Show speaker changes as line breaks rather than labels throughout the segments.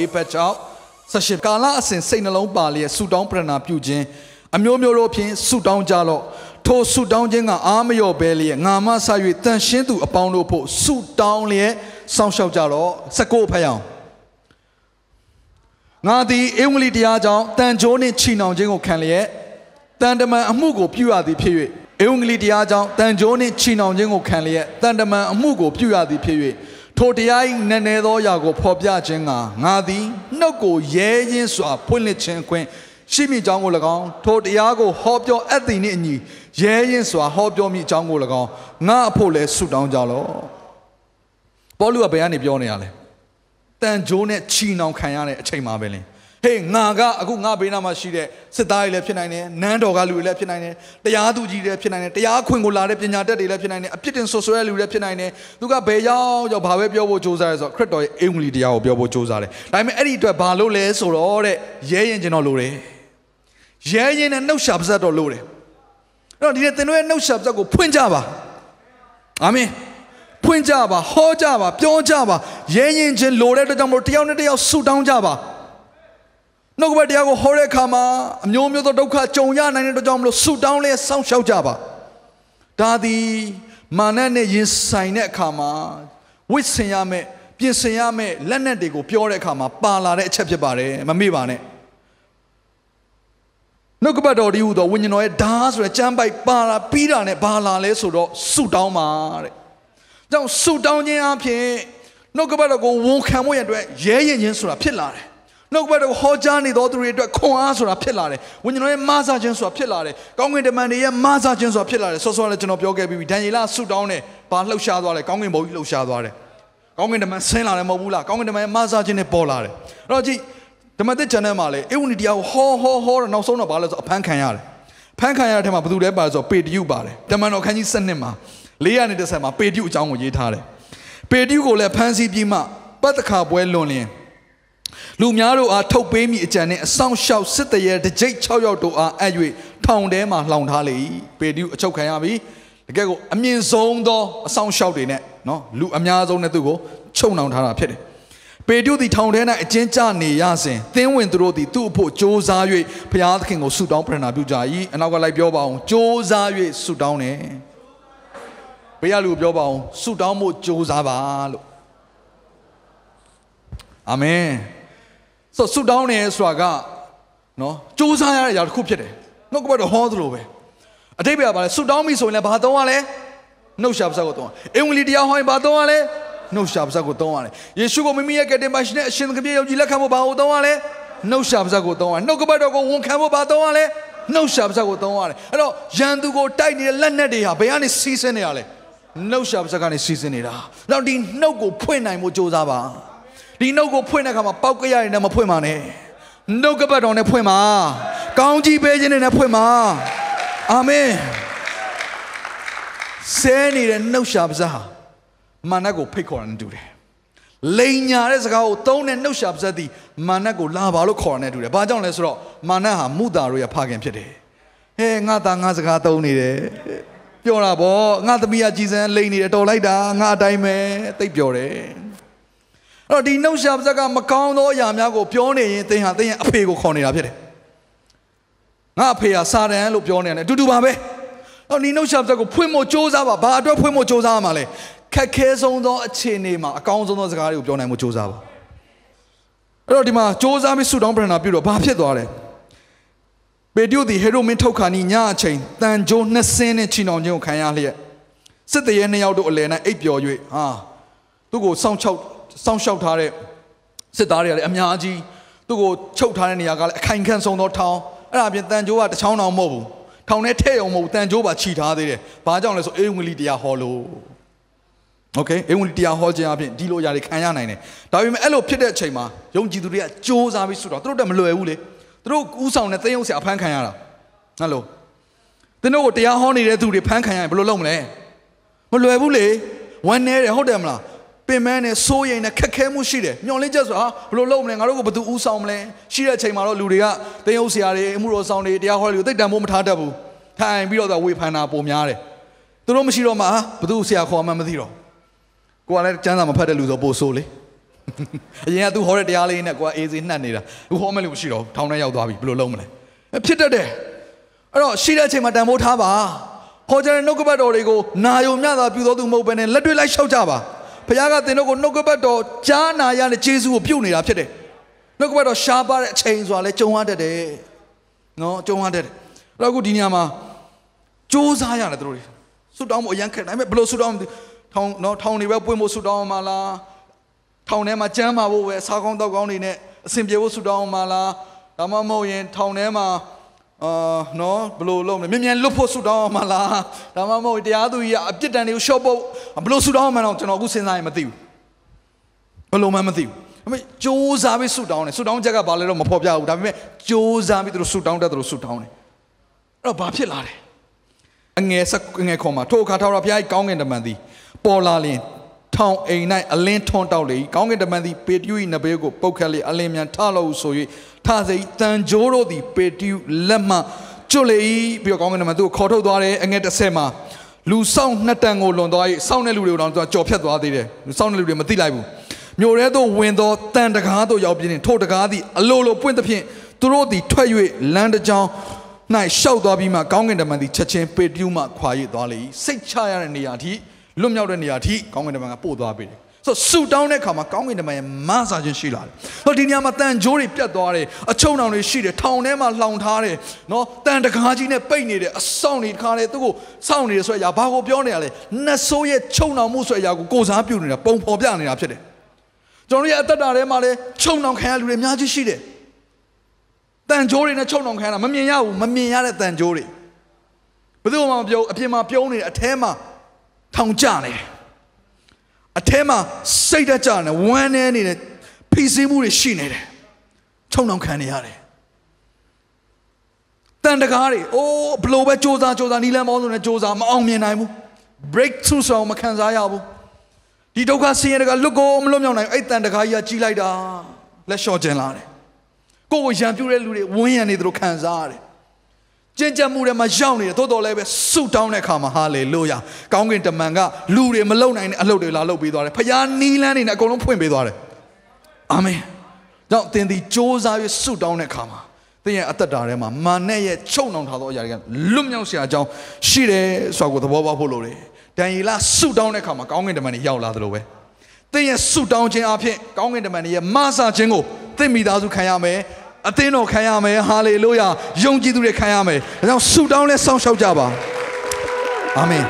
အေပက်ကြောင့်ဆက်ရှင်ကာလအစဉ်စိတ်နှလုံးပါလျက်ဆူတောင်းပရဏာပြုခြင်းအမျိုးမျိုးတို့ဖြင့်ဆူတောင်းကြလော့ထိုဆူတောင်းခြင်းကအာမလျော့ပဲလျက်ငါမဆ၍တန်ရှင်းသူအပေါင်းတို့ဖို့ဆူတောင်းလျက်စောင့်ရှောက်ကြလော့စကုတ်ဖျောင်းငါသည်ဧဝံဂေလိတရားကြောင့်တန်ကြိုးနှင့်ချီနှောင်ခြင်းကိုခံလျက်တန်တမန်အမှုကိုပြုရသည်ဖြစ်၍ဧဝံဂေလိတရားကြောင့်တန်ကြိုးနှင့်ချီနှောင်ခြင်းကိုခံလျက်တန်တမန်အမှုကိုပြုရသည်ဖြစ်၍ ထိုတရား၏နည်းနည်းသောအရာကိုဖော်ပြခြင်းကငါသည်နှုတ်ကိုရဲရင်းစွာဖွင့်လှစ်ခြင်းခွင့်ရှိမိကြောင်းကို၎င်းထိုတရားကိုဟောပြောအပ်သည်နှင့်အညီရဲရင်းစွာဟောပြောမိကြောင်းကို၎င်းငါအဖို့လည်းဆုတောင်းကြလော့ပေါလုကဘယ်ကနေပြောနေရလဲတန်ကြိုးနဲ့ချီနှောင်ခံရတဲ့အချိန်မှာပဲလင်း ဟေးငါကအခုငါဘေးနားမှာရှိတဲ့စစ်သားတွေလည်းဖြစ်နိုင်တယ်နန်းတော်ကလူတွေလည်းဖြစ်နိုင်တယ်တရားသူကြီးတွေလည်းဖြစ်နိုင်တယ်တရားခွင်ကိုလာတဲ့ပညာတတ်တွေလည်းဖြစ်နိုင်တယ်အပြစ်တင်ဆွဆွဲတဲ့လူတွေလည်းဖြစ်နိုင်တယ်သူကဘယ်ရောက်ရောက်ဘာပဲပြောဖို့ကြိုးစားရဲဆိုတော့ခရစ်တော်ရဲ့အင်္ဂလိပ်တရားကိုပြောဖို့ကြိုးစားတယ်ဒါပေမဲ့အဲ့ဒီအတွက်ဘာလို့လဲဆိုတော့တဲ့ရဲရင်ကျွန်တော်လိုတယ်ရဲရင်နဲ့နှုတ်ရှာပါဇက်တော်လိုတယ်အဲ့တော့ဒီနေ့သင်တို့ရဲ့နှုတ်ရှာပါဇက်ကိုဖွင့်ကြပါအာမင်ဖွင့်ကြပါဟောကြပါပြောကြပါရဲရင်ချင်းလိုတဲ့အတွက်ကြောင့်မလို့တယောက်နဲ့တယောက်ဆူတောင်းကြပါ နှုတ်ကပတ်တရားကိုဟောတဲ့အခါမှာအမျိုးမျိုးသောဒုက္ခကြုံရနိုင်တဲ့အတွက်ကြောင့်မလို့ဆူတောင်းလဲစောင့်ရှောက်ကြပါဒါသည်မာနနဲ့ရင်ဆိုင်တဲ့အခါမှာဝိဆင်ရမယ်ပြင်ဆင်ရမယ်လက်နက်တွေကိုပြောတဲ့အခါမှာပါလာတဲ့အချက်ဖြစ်ပါတယ်မမေ့ပါနဲ့နှုတ်ကပတ်တော်ဒီဟူသောဝိညာဉ်တော်ရဲ့ဓာတ်ဆိုတဲ့ကြမ်းပိုက်ပါလာပြီးတာနဲ့ဘာလာလဲဆိုတော့ဆူတောင်းပါတဲ့ကြောင့်ဆူတောင်းခြင်းအပြင်နှုတ်ကပတ်တော်ကိုဝန်ခံမှုရတဲ့အတွက်ရဲရင်ချင်းဆိုတာဖြစ်လာတယ်။ နှုတ်ကပတ်တော်ကိုဟောကြားနေသောသူတွေအတွက်ခွန်အားဆိုတာဖြစ်လာတယ်။ဝိညာဉ်တော်ရဲ့မဆာခြင်းဆိုတာဖြစ်လာတယ်။ကောင်းကင်တမန်တွေရဲ့မဆာခြင်းဆိုတာဖြစ်လာတယ်။ဆောစောလည်းကျွန်တော်ပြောခဲ့ပြီးပြီ။ဒံယေလဆူတောင်းတယ်။ဘာလှုပ်ရှားသွားလဲ။ကောင်းကင်ဘုံကြီးလှုပ်ရှားသွားတယ်။ကောင်းကင်တမန်ဆင်းလာတယ်မဟုတ်ဘူးလား။ကောင်းကင်တမန်ရဲ့မဆာခြင်းနဲ့ပေါ်လာတယ်။အဲ့တော့ကြည့်ဓမ္မသစ်ကျမ်းထဲမှာလေဧဝံဂေလိတရားကိုဟောဟောဟောတော့နောက်ဆုံးတော့ဘာလဲဆိုအဖမ်းခံရတယ်။ဖမ်းခံရတဲ့ထဲမှာဘယ်သူလဲပါလဲဆိုပေတရုပါတယ်။တမန်တော်ခန်းကြီး7နှစ်မှာ420မှာပေတရုအကြောင်းကိုရေးထားတယ်။ပေတရုကိုလည်းဖမ်းဆီးပြီးမှပတ်သက်ခါပွဲလွန်လျင် လူများတို့အားထုတ်ပေးမိအကြံနှင့်အဆောင်လျှောက်စစ်တရေတကြိတ်6ယောက်တို့အားအံ့၍ထောင်ထဲမှလှောင်ထားလေ၏ပေတရုအချုပ်ခံရပြီတကယ်ကိုအမြင့်ဆုံးသောအဆောင်လျှောက်တွေနဲ့နော်လူအများဆုံးနဲ့သူ့ကိုချုပ်နှောင်ထားတာဖြစ်တယ်ပေတုသည်ထောင်ထဲ၌အကျဉ်းချနေရစဉ်သင်းဝင်သူတို့သည်သူ့အဖို့ကြိုးစား၍ဘုရားသခင်ကိုဆုတောင်းပရဏာပြုကြ၏အနောက်ကလိုက်ပြောပါအောင်ကြိုးစား၍ဆုတောင်းတယ်ဘေးကလူပြောပါအောင်ဆုတောင်းဖို့ကြိုးစားပါလို့အာမင် ဆိုဆုတောင်းနေဆိုတာကနော်စ조사ရတဲ့အရာတစ်ခုဖြစ်တယ်နှုတ်ကပတ်တော်ဟောသလိုပဲအတိတ်ပဲကပါလဲဆုတောင်းပြီဆိုရင်လည်းဘာသုံးရလဲနှုတ်ရှာပါစပ်ကိုသုံးရအင်္ဂလိပ်တရားဟောရင်ဘာသုံးရလဲနှုတ်ရှာပါစပ်ကိုသုံးရတယ်ယေရှုကိုမိမိရဲ့ကယ်တင်ပါရှင်နဲ့အရှင်သခင်ယုံကြည်လက်ခံဖို့ဘာကိုသုံးရလဲနှုတ်ရှာပါစပ်ကိုသုံးရနှုတ်ကပတ်တော်ကိုဝန်ခံဖို့ဘာသုံးရလဲနှုတ်ရှာပါစပ်ကိုသုံးရတယ်အဲ့တော့ယန်သူကိုတိုက်နေတဲ့လက်နက်တွေဟာဘယ်ကနေစီးဆင်းနေရလဲနှုတ်ရှာပါစပ်ကနေစီးဆင်းနေတာနောက်ဒီနှုတ်ကိုဖွင့်နိုင်ဖို့ကြိုးစားပါ ဒီနှုတ်ကိုဖွင့်တဲ့အခါမှာပောက်ကရရင်လည်းမဖွင့်ပါနဲ့နှုတ်ကပတ်တော်နဲ့ဖွင့်ပါကောင်းကြီးပေးခြင်းနဲ့ဖွင့်ပါအာမင်ဆဲနေတဲ့နှုတ်ရှာပါစပ်ဟာမာနကိုဖိတ်ခေါ်တာနဲ့တူတယ်လိန်ညာတဲ့စကားကိုသုံးတဲ့နှုတ်ရှာပါစပ်သည်မာနကိုလာပါလို့ခေါ်တာနဲ့တူတယ်ဘာကြောင့်လဲဆိုတော့မာနဟာမုတာတို့ရဲ့ဖခင်ဖြစ်တယ်ဟဲငါသားငါစကားသုံးနေတယ်ပြောတာဗောငါသမီးကကြည်စံလိန်နေတယ်တော်လိုက်တာငါအတိုင်းပဲသိပ်ပြောတယ် အဲ့တော့ဒီနှုတ်ရှာပါစပ်ကမကောင်းသောအရာများကိုပြောနေရင်သင်ဟာသင်ရဲ့အဖေကိုခေါ်နေတာဖြစ်တယ်ငါအဖေဟာစာတန်လို့ပြောနေတယ်အတူတူပါပဲတော့ဒီနှုတ်ရှာပါစပ်ကိုဖွင့်ဖို့စ조사ပါဘာအတွက်ဖွင့်ဖို့စ조사ရမှာလဲခက်ခဲဆုံးသောအခြေအနေမှာအကောင်းဆုံးသောစကားတွေကိုပြောနိုင်မှုစ조사ပါအဲ့တော့ဒီမှာစ조사ပြီးဆူတောင်းပရဏာပြုတော့ဘာဖြစ်သွားလဲပေတရုသည်ဟေရိုမင်းထုတ်ခါနီညအချိန်တန်ကြိုးနှစ်စင်းနဲ့ချီနှောင်ခြင်းကိုခံရလျက်စစ်တရေနှစ်ယောက်တို့အလယ်၌အိပ်ပျော်၍ဟာသူ့ကိုစောင့်ချောက် စောင့်ရှောက်ထားတဲ့စစ်သားတွေကလည်းအများကြီးသူ့ကိုချုပ်ထားတဲ့နေရာကလည်းအခိုင်ခံ့ဆုံးသောထောင်အဲ့ဒါပြင်တန်ကြိုးကတစ်ချောင်းတောင်မဟုတ်ဘူးထောင်ထဲထဲအောင်မဟုတ်ဘူးတန်ကြိုးပါခြိထားသေးတယ်ဘာကြောင့်လဲဆိုအေးဝင်လီတရားဟောလို့ โอเคအင်္ဂလိပ်တရားဟောခြင်းအပြင်ဒီလိုຢာတွေခံရနိုင်တယ်ဒါပေမဲ့အဲ့လိုဖြစ်တဲ့အချိန်မှာယုံကြည်သူတွေကစ조사ပြီးဆုတောင်းသူတို့တက်မလွယ်ဘူးလေသူတို့ဥဆောင်တဲ့သိယုံဆရာဖမ်းခံရတာဟယ်လိုသင်တို့ကိုတရားဟောနေတဲ့သူတွေဖမ်းခံရရင်ဘယ်လိုလုပ်မလဲမလွယ်ဘူးလေဝမ်းနေတယ်ဟုတ်တယ်မလား ပင်မနဲ့စိုးရိမ်နဲ့ခက်ခဲမှုရှိတယ်ညှော်လင်းချက်ဆိုဟာဘယ်လိုလုပ်မလဲငါတို့ကိုဘယ်သူဥဆောင်မလဲရှိတဲ့အချိန်မှာတော့လူတွေကသိယုံဆရာတွေအမှုတော်ဆောင်တွေတရားဟောတွေကိုသိတန်ဖို့မထားတတ်ဘူးထိုင်ပြီးတော့ဝေဖန်တာပုံများတယ်သူတို့မရှိတော့မှဘယ်သူဆရာခေါ်မှမသိတော့ကိုကလည်းကျမ်းစာမဖတ်တဲ့လူဆိုပို့ဆိုးလေအရင်ကသူဟောတဲ့တရားလေးနဲ့ကိုကအေးစေးနှက်နေတာအခုဟောမဲ့လူမရှိတော့ထောင်ထဲရောက်သွားပြီဘယ်လိုလုပ်မလဲဖြစ်တတ်တယ်အဲ့တော့ရှိတဲ့အချိန်မှာတန်ဖိုးထားပါဟောကြားတဲ့နှုတ်ကပတ်တော်တွေကိုနာယုံမြတာပြုတော်သူမဟုတ်ဘဲနဲ့လက်တွေ့လိုက်လျှောက်ကြပါ ဘုရားကသင်တို့ကိုနှုတ်ကပတ်တော်ကြားနာရတဲ့ဂျေဇုကိုပြုတ်နေတာဖြစ်တယ်နှုတ်ကပတ်တော်ရှားပါတဲ့အချိန်ဆိုတာလဲကြုံရတတ်တယ်နော်ကြုံရတတ်တယ်အဲ့တော့အခုဒီနေရာမှာစူးစမ်းရတယ်တို့တွေဆူတောင်းဖို့အရန်ခက်ဒါပေမဲ့ဘယ်လိုဆူတောင်းထောင်နော်ထောင်တွေပဲပွင့်ဖို့ဆူတောင်းမှာလားထောင်ထဲမှာကျမ်းမာဖို့ပဲစားကောင်းတောက်ကောင်းတွေနဲ့အဆင်ပြေဖို့ဆူတောင်းမှာလားဒါမှမဟုတ်ရင်ထောင်ထဲမှာ အာနော်ဘလို့လုံးလဲမြန်မြန်လွတ်ဖို့ဆုတောင်းအောင်မလားဒါမှမဟုတ်တရားသူကြီးကအပြစ်ဒဏ်တွေကိုရှော့ဖို့ဘလို့ဆုတောင်းအောင်မလဲကျွန်တော်အခုစဉ်းစားရင်မသိဘူးဘလို့မှမသိဘူးအမေစူးစမ်းပြီးဆူတောင်းတယ်ဆူတောင်းချက်ကဘာလဲတော့မဖော်ပြဘူးဒါပေမဲ့စူးစမ်းပြီးသူတို့ဆူတောင်းတတ်သူတို့ဆူတောင်းတယ်အဲ့တော့ဘာဖြစ်လာတယ်အငယ်ဆက်ငယ်ခေါ်မှာထိုအခါထာဝရဘုရားကြီးကောင်းကင်တမန်သည်ပေါ်လာလင်ထောင်အိမ်၌အလင်းထွန်းတောက်လေကောင်းကင်တမန်သည်ပေတျူ၏နဘေးကိုပုတ်ခတ်လေအလင်းမြန်ထလို့ဆို ထစေတန်ကြိုးတို့သည်ပေတျုလက်မှကျွတ်လေ၏ပြီးတော့ကောင်းကင်တမန်သူ့ကိုခေါ်ထုတ်သွားတယ်အငယ်တစ်ဆက်မှာလူဆောင်နှစ်တန်ကိုလွန်သွား၏စောင့်တဲ့လူတွေကိုတော့သူကကြော်ဖြတ်သွားသေးတယ်လူဆောင်တဲ့လူတွေမသိလိုက်ဘူးမြို့ရဲသို့ဝင်သောတန်တကားသို့ရောက်ပြင်းထိုတကားသည်အလိုလိုပွင့်သဖြင့်သူတို့သည်ထွက်၍လမ်းတစ်ကြောင်း၌ရှောက်သွားပြီးမှကောင်းကင်တမန်သည်ချက်ချင်းပေတျုမှခွာရသွားလေ၏စိတ်ချရတဲ့နေရာထိလွတ်မြောက်တဲ့နေရာထိကောင်းကင်တမန်ကပို့သွားပေးတယ် ဆိုဆူတောင်းတဲ့အခါမှာကောင်းကင်တမန်ရဲ့မဆာခြင်းရှိလာတယ်။ဆိုဒီနေရာမှာတန်ကြိုးတွေပြတ်သွားတယ်အချုံနောင်တွေရှိတယ်ထောင်ထဲမှာလှောင်ထားတယ်နော်တန်တကားကြီးနဲ့ပိတ်နေတယ်အဆောင်တွေတခါလေသူ့ကိုစောင့်နေတယ်ဆိုရဘာကိုပြောနေရလဲနတ်ဆိုးရဲ့ချုံနောင်မှုဆိုရကိုကိုစားပြုနေတာပုံဖော်ပြနေတာဖြစ်တယ်။ကျွန်တော်ရဲ့အသက်တာထဲမှာလည်းချုံနောင်ခံရလူတွေအများကြီးရှိတယ်။တန်ကြိုးတွေနဲ့ချုံနောင်ခံရတာမမြင်ရဘူးမမြင်ရတဲ့တန်ကြိုးတွေဘယ်သူမှမပြောအပြင်မှာပြုံးနေတယ်အထဲမှာထောင်ကျနေတယ် အထဲမှာစိတ်ဓာတ်ကြနေဝမ်းနေနေတယ်ဖိစီးမှုတွေရှိနေတယ်ချုံနှောင်ခံနေရတယ်တန်တကားတွေအိုးဘလို့ပဲစ조사စ조사နီလန်းပေါင်းစုံနဲ့စ조사မအောင်မြင်နိုင်ဘူး breakthrough ဆောင်မခံစားရဘူးဒီဒုက္ခဆင်းရဲတကလွတ်ကိုမလွတ်မြောက်နိုင်အဲ့တန်တကားကြီးကကြီးလိုက်တာလက်လျှော့ကျင်လာတယ်ကိုယ်ကိုရံပြူတဲ့လူတွေဝန်းရံနေသလိုခံစားရတယ် ကျင့်ကြံမှုတွေမှာရောက်နေတယ်သို့တော်လည်းပဲဆုတောင်းတဲ့အခါမှာဟာလေလုယာကောင်းကင်တမန်ကလူတွေမလုံနိုင်တဲ့အလုပ်တွေလာလုပ်ပေးသွားတယ်ဖခင်နီးလန်းနေနဲ့အကုန်လုံးဖွင့်ပေးသွားတယ်အာမင်ကြောင့်သင်ဒီစ조사ပြီးဆုတောင်းတဲ့အခါမှာသင်ရဲ့အသက်တာထဲမှာမာနဲ့ရဲ့ချုပ်နှောင်ထားသောအရာတွေကလွတ်မြောက်စရာအကြောင်းရှိတယ်ဆိုတာကိုသဘောပေါက်ဖို့လိုတယ်ဒံယေလဆုတောင်းတဲ့အခါမှာကောင်းကင်တမန်တွေရောက်လာသလိုပဲသင်ရဲ့ဆုတောင်းခြင်းအပြင်ကောင်းကင်တမန်တွေရဲ့မဆာခြင်းကိုသင်မိသားစုခံရမယ် အသင်းတော်ခံရမယ်ဟာလေလုယာယုံကြည်သူတွေခံရမယ်ဒါကြောင့်ဆုတောင်းလဲစောင့်ရှောက်ကြပါအာမင်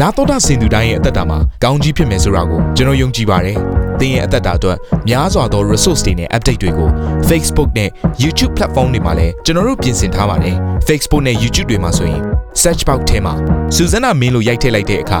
နာတော်တာစင်သူတိုင်းရဲ့အသက်တာမှာကောင်းကြီးဖြစ်မယ်ဆိုတာကိုကျွန်တော်ယုံကြည်ပါတယ်။သင်ရဲ့အသက်တာအတွက်များစွာသော resource တွေနဲ့ update တွေကို Facebook နဲ့ YouTube platform တွေမှာလည်းကျွန်တော်တို့ပြင်ဆင်ထားပါတယ်။ Facebook နဲ့ YouTube တွေမှာဆိုရင် search box ထဲမှာစူဇနာမင်းလို့ရိုက်ထည့်လိုက်တဲ့အခါ